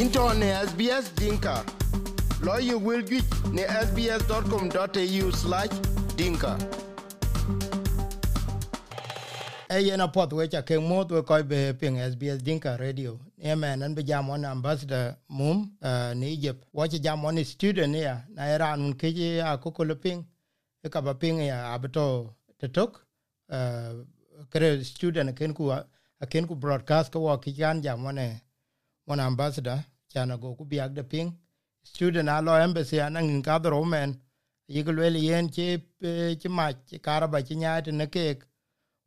into ne SBS Dinka. Lawyer will get ne sbs.com.au slash dinka. e yena pot wecha ke moth we koi be ping SBS Dinka Radio. E man an be jam on ambassador mum uh, ni Egypt. Wache jam on student ya na era anun uh, keje ya kukulu ping. Eka ba ping ya abeto tetok. Uh, kere student ken ku ken ku broadcast ko wa jam on eh, ambassador chana go ku biag de ping. Student a lo embassy anang ka dro men. Yigelwel yen che che ma che karaba che nyaate ne ke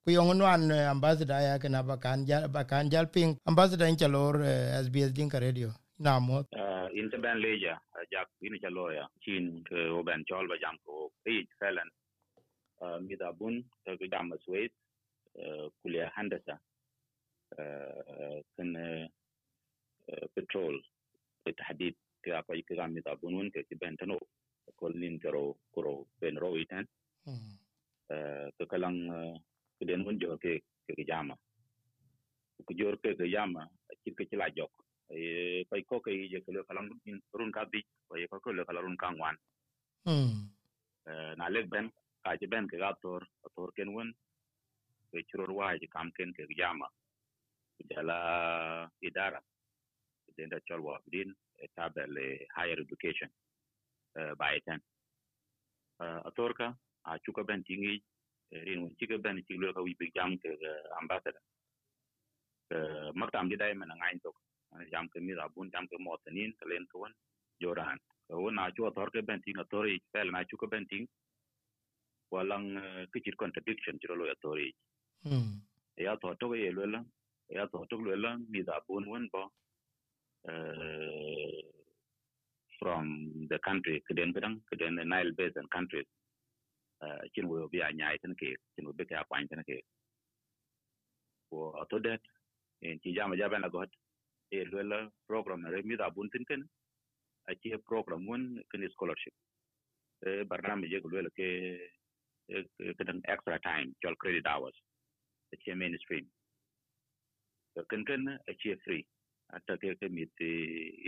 ku yong wan ambassador ya kana bakan jal bakan jal ping. Ambassador in chalor sbs din ka Radio. Na mo. In te ban leja ja in chalor ya. Chin ke o ban chol ba jam ko e felan uh, mi da bun ta ga jam swet uh, kulia handasa kan uh, petrol بالتحديد في أقوى كلام mi da bun won ke ben tano ko lin karo koro ben ro itan uh, ke kalang uh, kiden won jo ke ke jama ku jor ke ke jama ci ke ci la jok e pay ko ke je ke le kalam in run ka bi ko ye ko ko le kala run ka ngwan mm na le ben ka ci ben ke ga tor tor ken won ke ci ro wa ji kam ken ke jama jala idara da chol wa din tabel higher education by ten. Atorka a chuka ben tingi rin won chika ben ci lo ka wi jam ke ambassador. Maktam di dai mana ngain tok. Jam ke mi rabun jam ke motanin kalen won joran ko na chu tor ben ting atori fel na chuka ben ting walang kichir contradiction chiro lo atori mm ya to to ye lo la ya to to lo la mi da bun won bo Uh, from the country keden kedang keden nile basin countries uh, chin wo bi a nyai tan ke chin wo be ka kwan tan ke. Ko to det en ci jama jabe na got e lela program re mi da bun tin ken a ci program won ken scholarship. E barnam je ko lela ke dan extra time jol credit hours a ci mainstream. Ken ken a ci free ata ke ke mit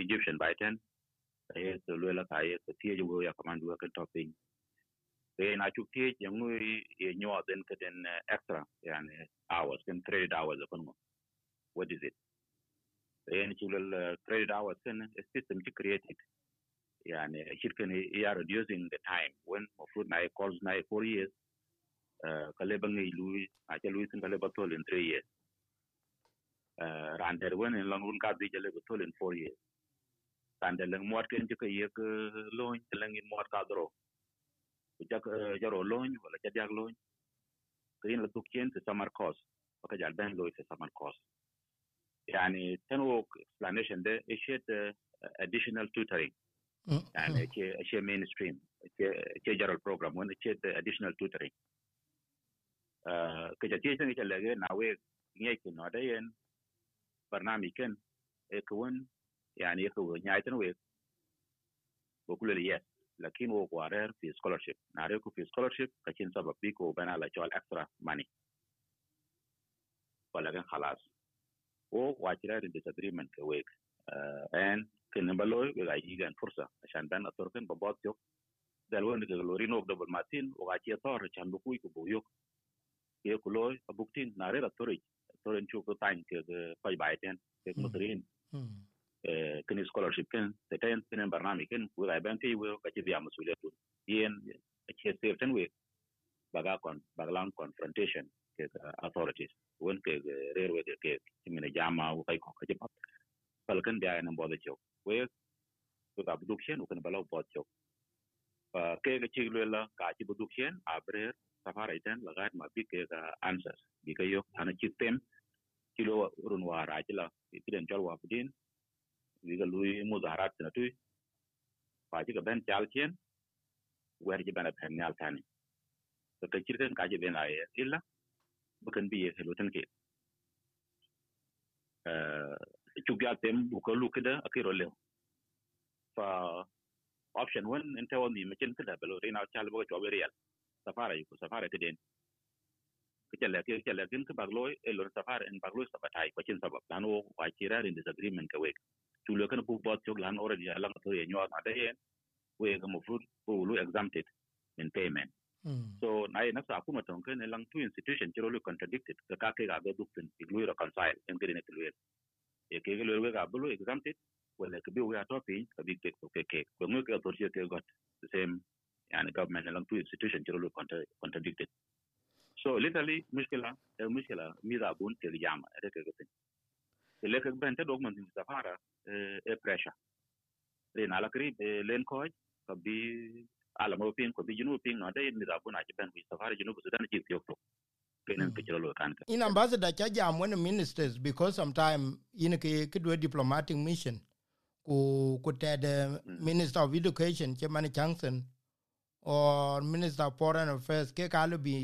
egyptian by ten. E ko lela ka e ko tie jo ya kamandu ka topping. E na chuk tie yang ngui e nyo den ke den extra yani hours kan credit hours mo what is it? E ni chulal credit hours system created yani ya reducing the time when fruit na calls na 4 years. Uh kale lui a cha lui in 3 years uh ran der when in long run ka bi jale batol in 4 years. Ran der lang muat ken ke ye ke loin lang in muat ka dro. Jak jaro loñ wala ca diag loñ kayin la duk chen summer course baka jal ben loy summer course yani ten wo explanation de ishet additional tutoring. Yani che che mainstream che che jaro program when che additional tutoring. Uh ka ja tie sen lege na we ngai ke no de yen barnami ken e kwon yani ko nyai ten we ko kulele yes lakin wo ko arer fi scholarship na re ko fi scholarship ka chin sabab bi ko bana extra money. Wala kan khalas wo wa chira in disagreement ke uh, and kin baloy we ga yigan fursa ashan ban ator kan babot yok dal won ke lori no double matin o ga chi ator chan bu kuy ধরেন চোখ time কে কয় বাইতেন কে মুদরিন এ কেন scholarship কেন সেটা N সিনেম বারনামি কেন ওই আইবেন কে ওই কাছে দিয়া মসুলিয়াত ইয়েন কে সেফটেন ওয়ে বাগা কোন বাগলাং কনফ্রন্টেশন কে অথরিটিস ওন কে রেয়ার ওয়ে কে সিমেনে জামা ও কাই কক কাছে পাত ফলকেন দেয়া এন বদে চোখ ওয়ে তো আবদুকশন ওখানে বলা বদ চোখ কে কে চিগলুয়েলা কাছে বদুকশন আবরের সাফারাইতেন লগাইত মাবি কে আনসার বিকয়ো আনা চিত্তেন kilo urun wa rajila kiren jol wa budin wi ga lui mu zaharat na tu pa ji ga ben jal kien wer ji ben ben nyal tani to ka kirkan ka ji ben aye illa bukan bi ye helo tan ke eh chu ga tem bu ko lu kida akiro le fa option 1 inta wani makin kida belo rena chal bo ko be real safara yuko safara kiden kichala ke kichala kin ka bagloy e lor safara en bagloi sabatai ko sabab lan wa chira in disagreement ka wek chulo kan bu bot chok lan already lang to ye nyot ma de we ga mo fruit lu exempted in payment Mm. so na ye nafsa akuma kuma ton kan lang two institution chiro lu contradicted ka ka ke ga be duk tin lu reconcile en gari ne lu ye ke lu we ga bulu exempted wala ke bi we ato ka bi ke ke ke ko ngue ke authority ke got the same yani government lang two institution chiro lu contradicted so literally مشكله المشكله ميزه ابون ترجع ما ركبتين اللي كبنت دوك من سفاره ايه بريشر لين على قريب لين كوج كبي على مو بين كبي جنوب بين نادا ميزه ابون اجبن في سفاره جنوب السودان جيب يوكتو kenen kichiro lo kanka in ambassador cha jam mon ministers because sometime in ke kidwe diplomatic mission ku ku tede minister of education che mani changsen or minister of foreign affairs ke kalu bi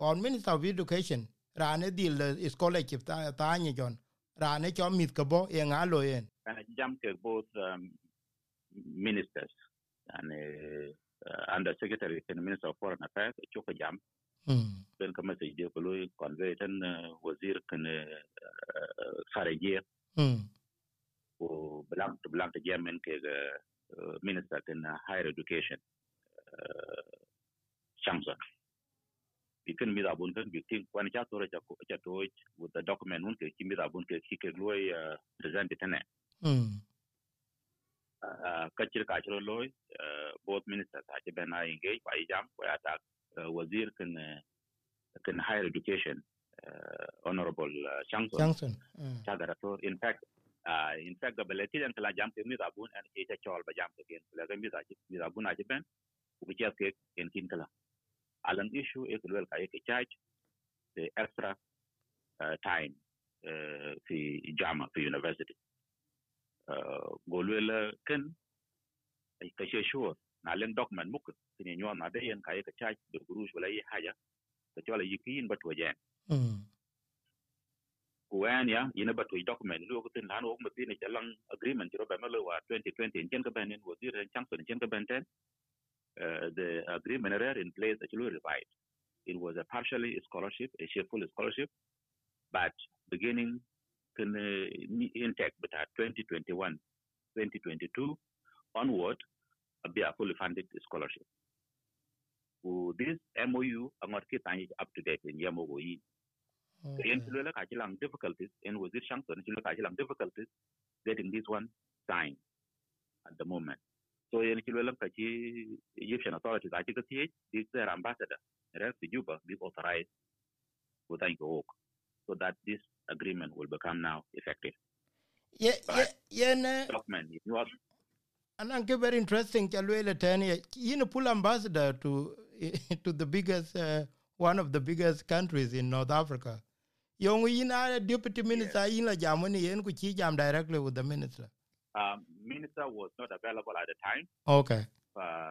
or minister of education rane dil the scholarship ta ta ni jon rane cho mit ko bo e ngalo yen kana jam ke both um, ministers? And uh, under secretary and minister of foreign affairs choko jam mm ben ka message de ko loy convey tan uh, wazir kan kharijiya mm ko blank to blank jamen ke ga uh, minister kan higher education uh, chamsa pikin mi dhabun kan gi ting kwan cha tore cha cha toj with the document un ki mi dhabun ke ki ke loy eh, present tene. Mm ka chir ka chro loy eh, both minister ta che bena engage pai jam ko ya ta eh, wazir kan kan higher education honorable changson hmm. cha gara to in fact uh, in fact gabeleti den kala jam ke mi dhabun an ke cha chol ba jam ke gen la ga mi dhabun a che ben ku ke en kin kala alan issue e kulwel ka ke charge the extra uh, time uh, fi jama fi university uh, golwel ken ka she sure na len document muk tin nyo na de yen ka ye ka charge de gurush wala yi haja ka chola yikin bat wajen mm kuwen ya yina bat way document lu ko tin lan ok mati ne chalang agreement ro ba malo wa 2020 ken ka banen wo dir chang so ken ka benten uh, the agreement in place actually you revised it was a partially scholarship a full scholarship but beginning in uh, intake but at 2021 2022 onward a be a fully funded scholarship Ku this MOU angot ki tani up to date in yamogo yi okay. in Chilwell Kachilang difficulties Changson, Chilwell Kachilang difficulties getting this one signed at the moment. So in Chilwell Kachi Egyptian authorities, I think this their ambassador, Ref Juba, be authorized with work. So that this agreement will become now effective. yeah yeah yeah na Document, you are And I very interesting Chalwele ten you know pull ambassador to to the biggest uh, one of the biggest countries in North Africa. Yung ina deputy minister in la jamani yen ku chi jam directly with the minister. Um, minister was not available at the time. Okay. Uh,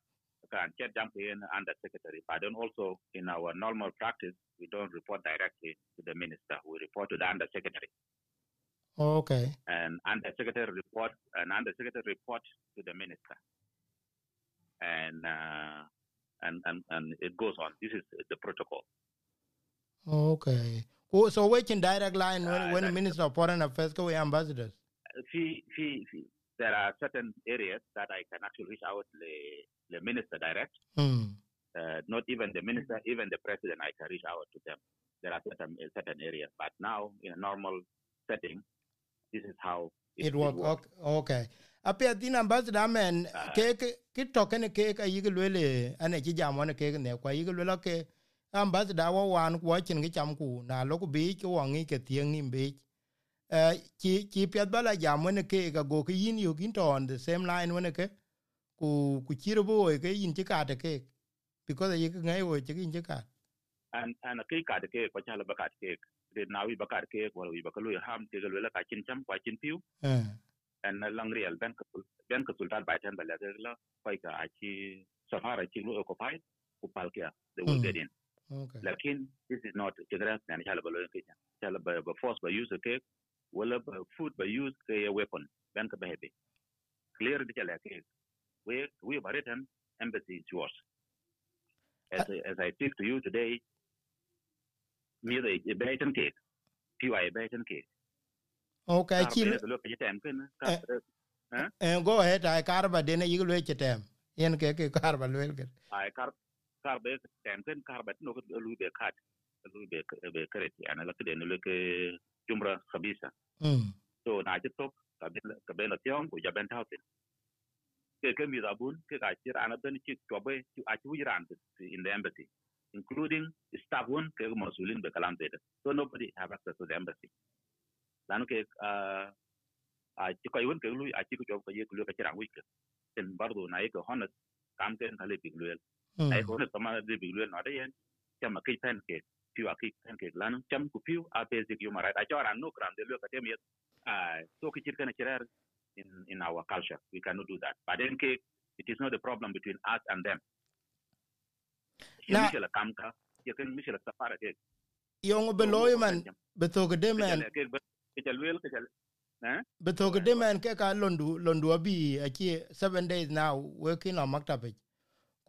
can get jump in under secretary, but then also in our normal practice, we don't report directly to the minister. We report to the under secretary. Okay. and undersecretary report and undersecretary report to the minister and uh, and, and and it goes on this is the protocol Okay. Oh, so in direct line when, Uh, when minister of foreign affairs go ambassadors. Fee, fee, fee. there are certain areas that i can actually reach out the, the minister direct Hmm. uh, not even the minister even the president i can reach out to them there are certain certain areas but now in a normal setting this is how It work. Okay. okay. Apia din ambassador men Ah. ke ke ke token ke ka yigulele ane chi jam wane ke ne kwa yigulele ke ambassador wa wan kwa chin ke cham ku na lo ku bi ke wangi ke tieng bi eh chi chi pia bala jam wane ke ka go ke yin yo kin to on the same line wane ke ku ku chiro bo ke yin chi ka te ke because yi ke ngai wo chi yin chi ka. And and kai ka de ke ko chala ba ka ke de na wi ba ka ke wala wi ba ka lu ham te ga la ka chin cham kwa chin piu. Eh. And na lang real ben ka ben ka sultan bai tan bala la kai ka a chi safara chi lu ko pai ku pal ke they will Mm. get in okay. Lakin this is not tigra na chala ba lo ke chala ba ba force ba use ke wala ba food ba use ke a weapon. Ben ka ba hebe clear di chala ke we we have written embassy is yours. As I, as I speak to you today mi da baitan ke piwa baitan ke okay chi lo ke tem ken ka Eh. go ahead. Ai karba dene yiglo chetem yen ke ke karba lwel ke ai kar kar be tem ken kar bet no lu be kat lu be be kret ana la ke jumra khabisa mm جمرة خبيثة سو نعجب توب قبيلتهم وجبان تاوتين كي كم يضابون كي قاعدين أنا بني كي توبي كي أتوي ران in the embassy including staff one كي مسؤولين بكلام زي ده so nobody have access to the embassy لأنه كي أتي كي ون كي لوي أتي كي جواب كي لوي كي ران ويك إن برضو نايك هونس كام كي نخلي بيجلويل نايك هونس تمام بيجلويل نادين كم كي فان كي coupure à quelqu'un qui est là, nous sommes a à peser que Yomara. D'ailleurs, à nous, grand, de lui, à côté, mais, euh, so, qui tire qu'un in, in our culture, we cannot do that. But then, que, it is not a problem between us and them. Nah. Michel lah Kamka, you can Michel Safara, que, yong be loy ha? man. be to gede man? Be to gede man? Ke ka londu londu abi a eh, ki 7 days now working on maktabe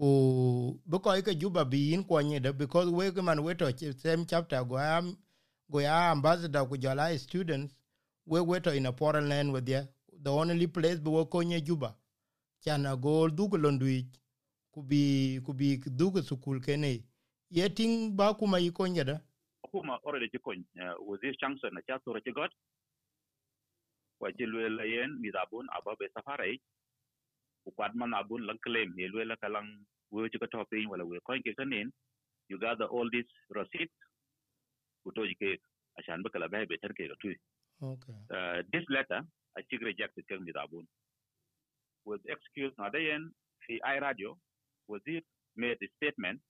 ku be ko ke juba bi in ko nye because we man we to same chapter go am go ya ambassador ku jala students we we to in a foreign land with you the only place be wo ko nye juba chana go du ko londui ku bi ku bi du ko sukul kene yeting ba kuma yi ko nye da. Kuma already ci kon wazir chance na cha soro ci got. Wa ci layen la yen mi da bun aba be safara kwad man abun lan claim ye luel la kalang wo ci ko topin wala we ko ke kanen you gather all these receipts ku to ke ashan ba kala bay ke tu okay. Uh, this letter I think rejected kan mi da bun was excused na da yen fi i radio wazir made a statement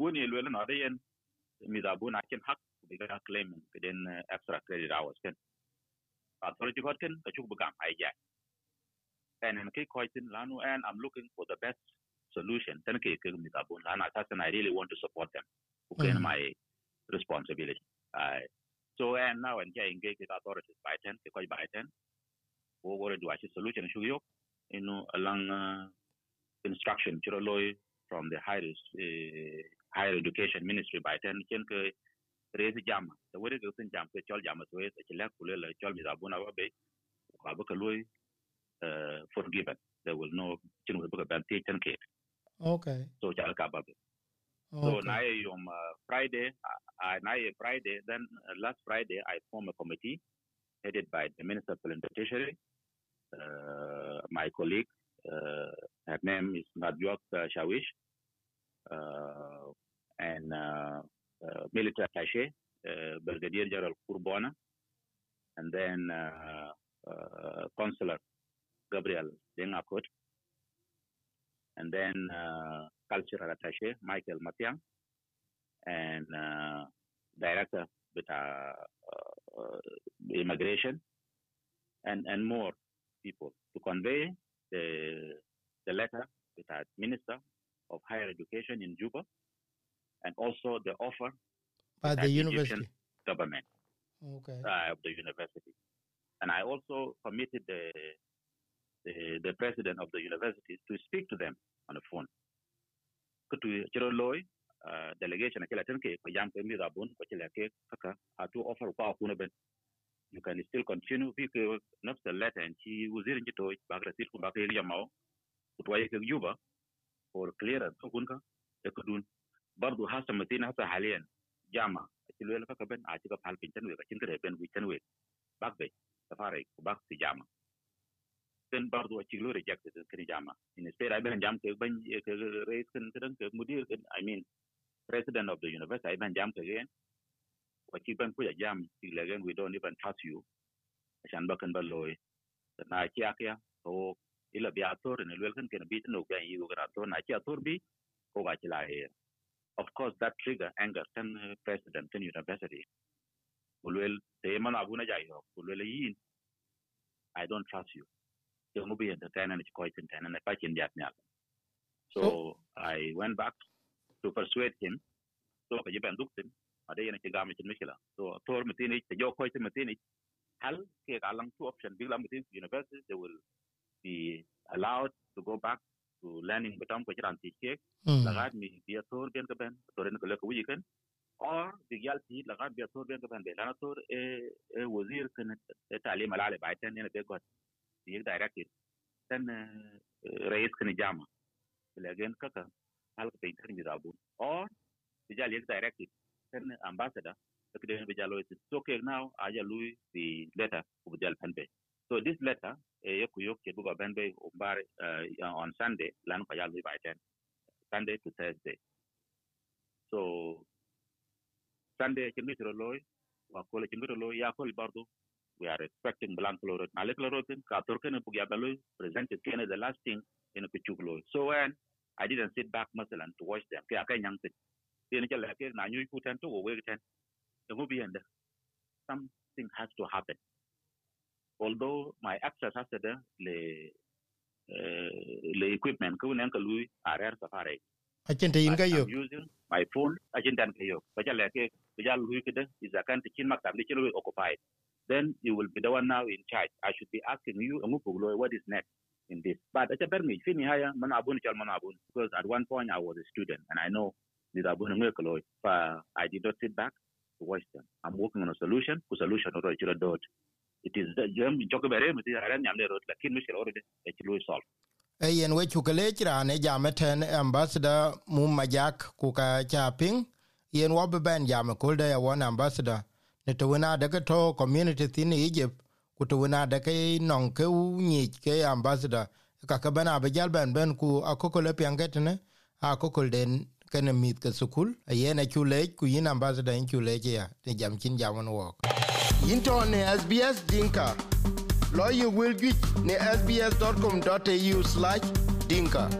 woni luel na da yen mi da bun akin hak bi ga claim within uh, extra credit hours kan authority got kan ka chuk bugam ai ja and in kai koitin lanu and i'm looking for the best solution. Tan ke ke mi da bun lana tasan i really want to support them okay Mm. my responsibility. Uh, so and now and ja engage with authorities by 10 ke koi by 10 wo wore do achi solution you know along uh, instruction chiro loy from the higher uh, higher education ministry by 10 ken ke raise jama the wore go tin jam? Ke chol jama so ke la kule la chol mi da buna ba be ka ba ka loy uh, forgiven. They will know chin ka ban ten okay. So chal ka ba so now um, uh, Friday, uh, now Friday, then uh, last Friday, I formed a committee headed by the Minister the Treasury, uh, my colleague, uh, her name is Nadjok uh, Shawish, uh, and uh, uh, military attaché, uh, Brigadier General Kurbona, and then uh, uh, Consular Gabriel Dengakot, and then uh, cultural attaché Michael Matiang, and uh, director with uh, uh, immigration, and, and more people to convey the, the letter with our Minister of Higher Education in Juba, and also the offer by the university? government. Okay. Uh, of the university. And I also committed the, the the president of the university to speak to them on the phone. Kutu chiro loy uh, delegation akila tenke ko yam ke mi da bun ko chila ke kaka atu offer ko akuna ben. You can still continue bi ke nafs the letter and chi wuzir nji to bagra sir ko bakay yamao kutwaye ke juba for clearance ko kunka e kudun برضه hasa matin hasa haliyan jama achilo el kaka ben achi ka pal pinchen we ka chin kare ben bak be safari ko bak si jama then in state i ben jam ke ben ke raise kan kan ke mudir kan i mean president of the university i ben jam ke gen wachi ben ku jam ti legen we don't even trust you ashan bakan ba loy na chi akya to ila bi ator ne lwel kan ken bi no gan yu gra to na chi ator bi ko ga chi la he of course that trigger anger uh, president ten university ulwel te man abuna jai ho ulwel yin i don't trust you so mo bi entertain and ko tin and chin jat nyal so i went back to persuade him so jiban duk tin ade yana ci gama cin mikila so tor mutini te jo ko tin mutini hal ke galang two option big lam mutin university they will be allowed to go back to learning betam ko ciran ti ke Mm. lagat dia tor ben ka ben tor en ko le ko wuji ken or big yal ti lagat dia tor ben ka ben be lana tor e e يقدر يركز كان رئيس كان جامعة لكن كاكا هل كنت كان بيزابون أو بيجال يقدر يركز كان أمباسدا كده بيجال لويس سوكي ناو أجا لوي في letter وبيجال بنبي so this letter يكو يوك يبقى بنبي ومبار on Sunday لأنه بيجال لوي by 10 Sunday to Thursday so Sunday كنت لوي وأقول كنت لوي يأكل برضو We are expecting blancoloret maleclorotin, katurkene pugiagaloi, present is kene the last thing in a pichugloi. So when I didn't sit back muscle and to watch them, kia kai nyang sit. Tiene chala ke na nyu kuten to go ten. Tungu bi end. Something has to happen. Although my access has to le eh, le equipment ko nen ka lui arer safari. Achente inga yo. Using my phone, achente an kayo. Bacha leke, bacha lui kida, is a kan tikin maktab ni chilo occupied. Then you will be the one now in charge. I should be asking you what is next in this? But chal man abun. Because at one point i was a student and i know ngekolo fa i did not sit back to watch them. I'm working on a solution. Ku solution it is the already e chilo solve e we chu kale chira ne jame ten ambassador mum majak ku ka cha ping yen wo be ben jame won ambassador ne to na de to community thin egypt ku to na de ke non ke u ni ke ambassador. Ka ka bana be jal ben ben ku akoko le pianget ne akoko den kene mit ke sukul. Yen a chu le ku yin ambassador in chu le ya ne jam chin jam wo into ne sbs dinka. You will ne sbs.com.au/dinka